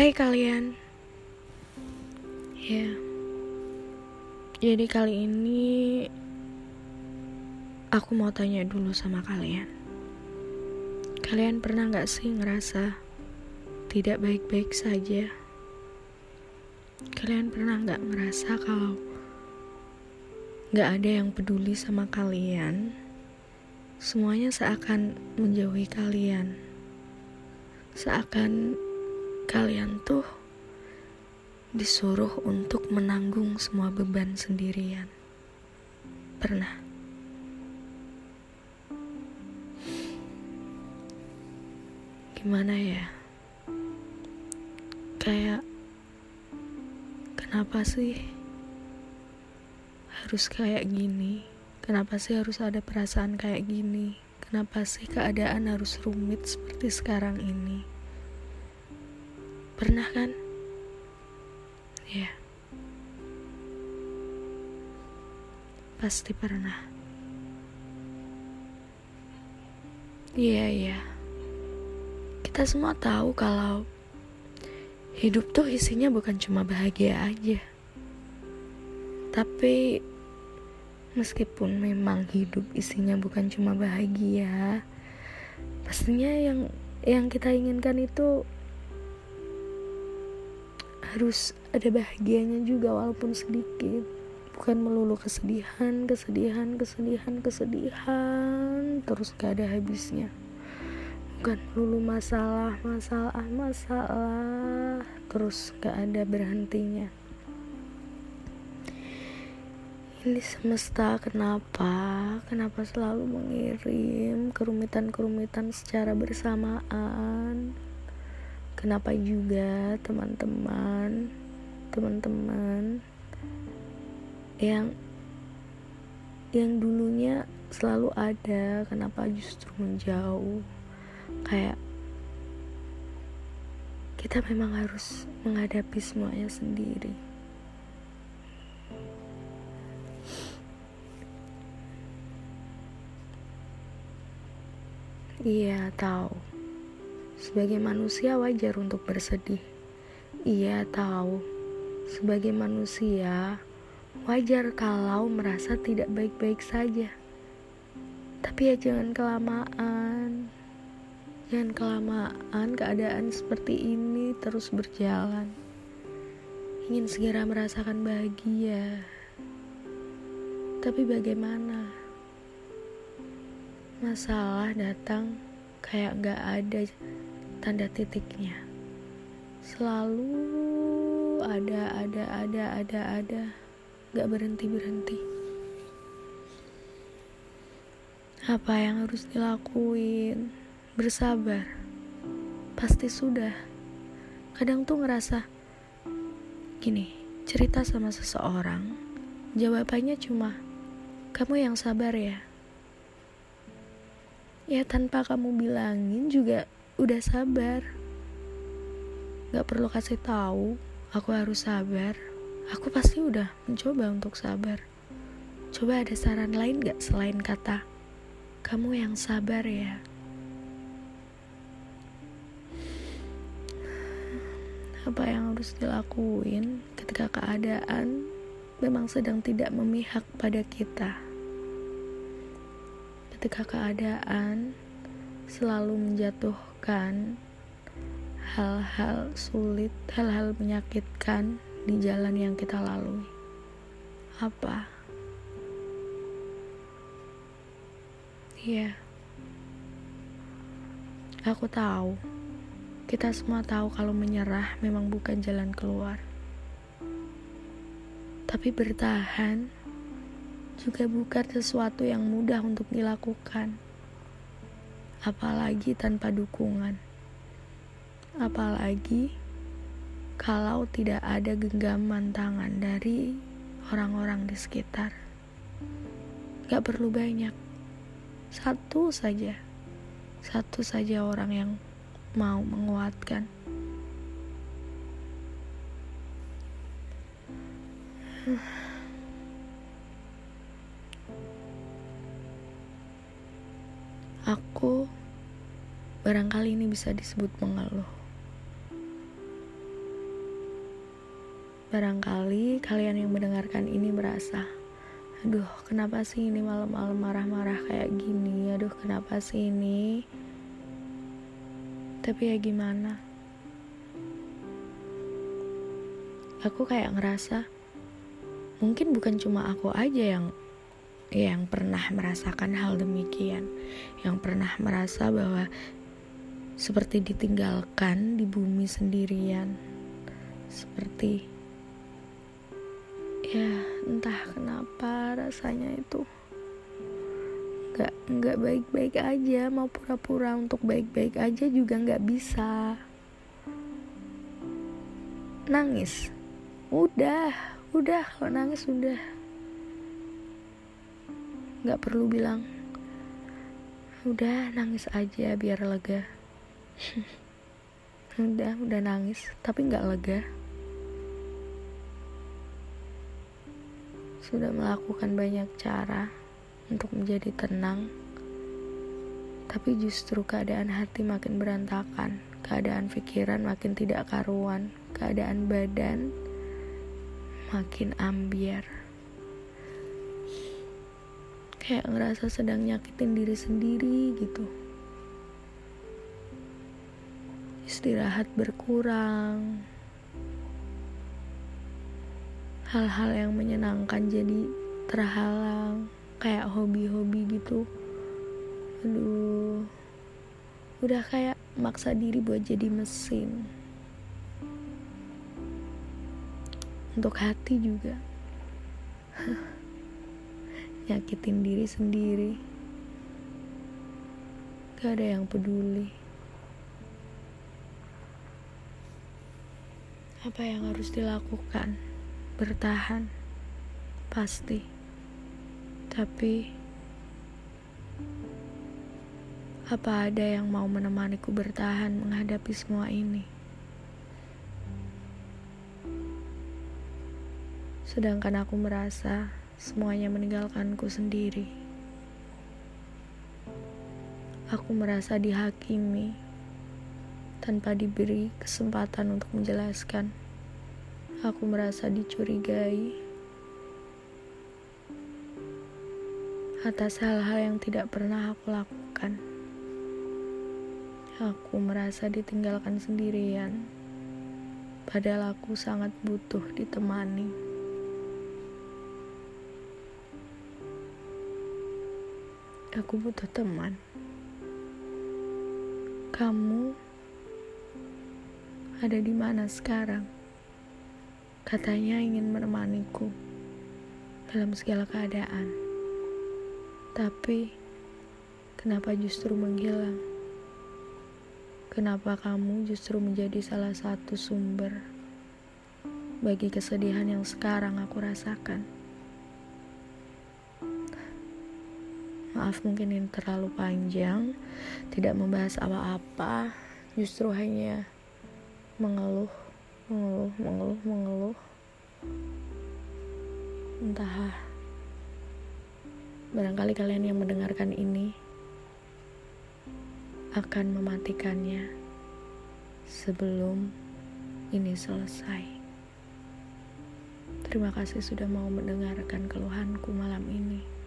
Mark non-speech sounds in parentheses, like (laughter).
Hai kalian. Ya. Jadi kali ini Aku mau tanya dulu sama kalian. Kalian pernah gak sih ngerasa Tidak baik-baik saja? Kalian pernah gak ngerasa kalau Gak ada yang peduli sama kalian? Semuanya seakan menjauhi kalian. Seakan kalian tuh disuruh untuk menanggung semua beban sendirian. Pernah? Gimana ya? Kayak kenapa sih harus kayak gini? Kenapa sih harus ada perasaan kayak gini? Kenapa sih keadaan harus rumit seperti sekarang ini? Pernah kan? Ya. Pasti pernah. Iya, iya. Kita semua tahu kalau hidup tuh isinya bukan cuma bahagia aja. Tapi meskipun memang hidup isinya bukan cuma bahagia, pastinya yang yang kita inginkan itu harus ada bahagianya juga walaupun sedikit. Bukan melulu kesedihan kesedihan kesedihan kesedihan terus gak ada habisnya. Bukan melulu masalah masalah masalah terus gak ada berhentinya. Ini semesta kenapa? Kenapa selalu mengirim kerumitan-kerumitan secara bersamaan kenapa juga teman-teman teman-teman yang yang dulunya selalu ada kenapa justru menjauh? Kayak kita memang harus menghadapi semuanya sendiri. Iya tahu sebagai manusia wajar untuk bersedih. Ia tahu, sebagai manusia wajar kalau merasa tidak baik-baik saja. Tapi ya jangan kelamaan. Jangan kelamaan keadaan seperti ini terus berjalan. Ingin segera merasakan bahagia. Tapi bagaimana? Masalah datang kayak gak ada tanda titiknya. Selalu ada ada ada ada ada. Gak berhenti berhenti. Apa yang harus dilakuin? Bersabar. Pasti sudah. Kadang tuh ngerasa gini cerita sama seseorang jawabannya cuma kamu yang sabar ya ya tanpa kamu bilangin juga udah sabar. Gak perlu kasih tahu aku harus sabar. Aku pasti udah mencoba untuk sabar. Coba ada saran lain gak selain kata kamu yang sabar ya? Apa yang harus dilakuin ketika keadaan memang sedang tidak memihak pada kita? Ketika keadaan selalu menjatuhkan hal-hal sulit, hal-hal menyakitkan di jalan yang kita lalui. Apa? Iya. Aku tahu. Kita semua tahu kalau menyerah memang bukan jalan keluar. Tapi bertahan juga bukan sesuatu yang mudah untuk dilakukan apalagi tanpa dukungan. Apalagi kalau tidak ada genggaman tangan dari orang-orang di sekitar. Gak perlu banyak, satu saja, satu saja orang yang mau menguatkan. Aku barangkali ini bisa disebut mengeluh. Barangkali kalian yang mendengarkan ini merasa, aduh kenapa sih ini malam-malam marah-marah kayak gini, aduh kenapa sih ini. Tapi ya gimana? Aku kayak ngerasa, mungkin bukan cuma aku aja yang yang pernah merasakan hal demikian, yang pernah merasa bahwa seperti ditinggalkan di bumi sendirian, seperti ya entah kenapa rasanya itu nggak nggak baik-baik aja mau pura-pura untuk baik-baik aja juga nggak bisa. Nangis. Udah udah kalau nangis udah nggak perlu bilang. Udah nangis aja biar lega. (laughs) Udah udah nangis tapi nggak lega. Sudah melakukan banyak cara untuk menjadi tenang, tapi justru keadaan hati makin berantakan, keadaan pikiran makin tidak karuan, keadaan badan makin ambiar. Kayak ngerasa sedang nyakitin diri sendiri gitu. Istirahat berkurang, hal-hal yang menyenangkan jadi terhalang kayak hobi-hobi gitu. Aduh udah kayak maksa diri buat jadi mesin. Untuk hati juga (laughs) nyakitin diri sendiri gak ada yang peduli apa yang harus dilakukan bertahan, pasti. Tapi, apa ada yang mau menemaniku bertahan menghadapi semua ini? Sedangkan aku merasa semuanya meninggalkanku sendiri. Aku merasa dihakimi tanpa diberi kesempatan untuk menjelaskan. Aku merasa dicurigai atas hal-hal yang tidak pernah aku lakukan. Aku merasa ditinggalkan sendirian, padahal aku sangat butuh ditemani. Aku butuh teman. Kamu ada di mana sekarang? Katanya ingin menemaniku dalam segala keadaan. Tapi, kenapa justru menghilang? Kenapa kamu justru menjadi salah satu sumber bagi kesedihan yang sekarang aku rasakan? Maaf mungkin ini terlalu panjang, tidak membahas apa-apa, justru hanya mengeluh mengeluh mengeluh mengeluh entah barangkali kalian yang mendengarkan ini akan mematikannya sebelum ini selesai. Terima kasih sudah mau mendengarkan keluhanku malam ini.